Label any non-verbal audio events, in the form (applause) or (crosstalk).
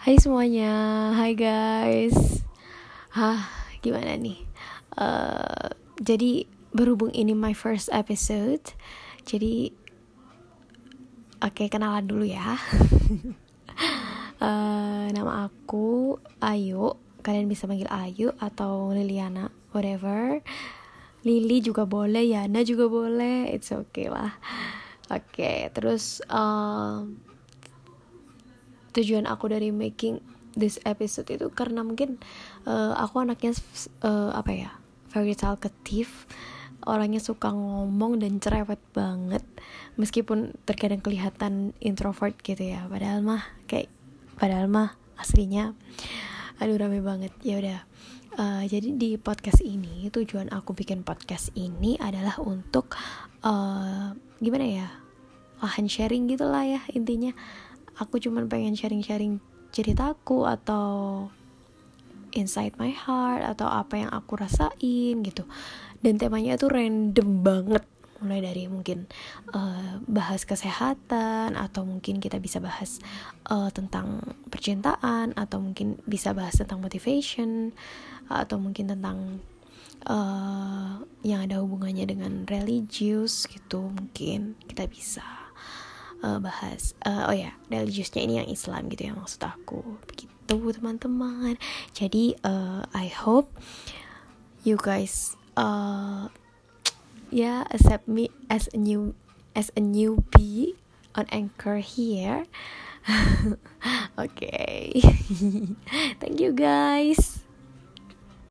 Hai semuanya, hai guys. Hah, gimana nih? Uh, jadi berhubung ini my first episode, jadi oke okay, kenalan dulu ya. uh, (laughs) nama aku Ayu. Kalian bisa panggil Ayu atau Liliana, whatever. Lili juga boleh, Yana juga boleh. It's okay lah. Oke, okay, terus. Uh, tujuan aku dari making this episode itu karena mungkin uh, aku anaknya uh, apa ya very talkative orangnya suka ngomong dan cerewet banget meskipun terkadang kelihatan introvert gitu ya. Padahal mah kayak padahal mah aslinya aduh rame banget. Ya udah uh, jadi di podcast ini tujuan aku bikin podcast ini adalah untuk uh, gimana ya lahan sharing gitulah ya intinya aku cuman pengen sharing-sharing ceritaku atau inside my heart atau apa yang aku rasain gitu. Dan temanya itu random banget. Mulai dari mungkin uh, bahas kesehatan atau mungkin kita bisa bahas uh, tentang percintaan atau mungkin bisa bahas tentang motivation atau mungkin tentang uh, yang ada hubungannya dengan religius gitu mungkin kita bisa uh, bahas uh, oh ya religiusnya ini yang Islam gitu ya maksud aku. Begitu teman-teman. Jadi uh, I hope you guys uh, ya yeah, accept me as a new as a newbie on anchor here. (laughs) Okay. (laughs) Thank you guys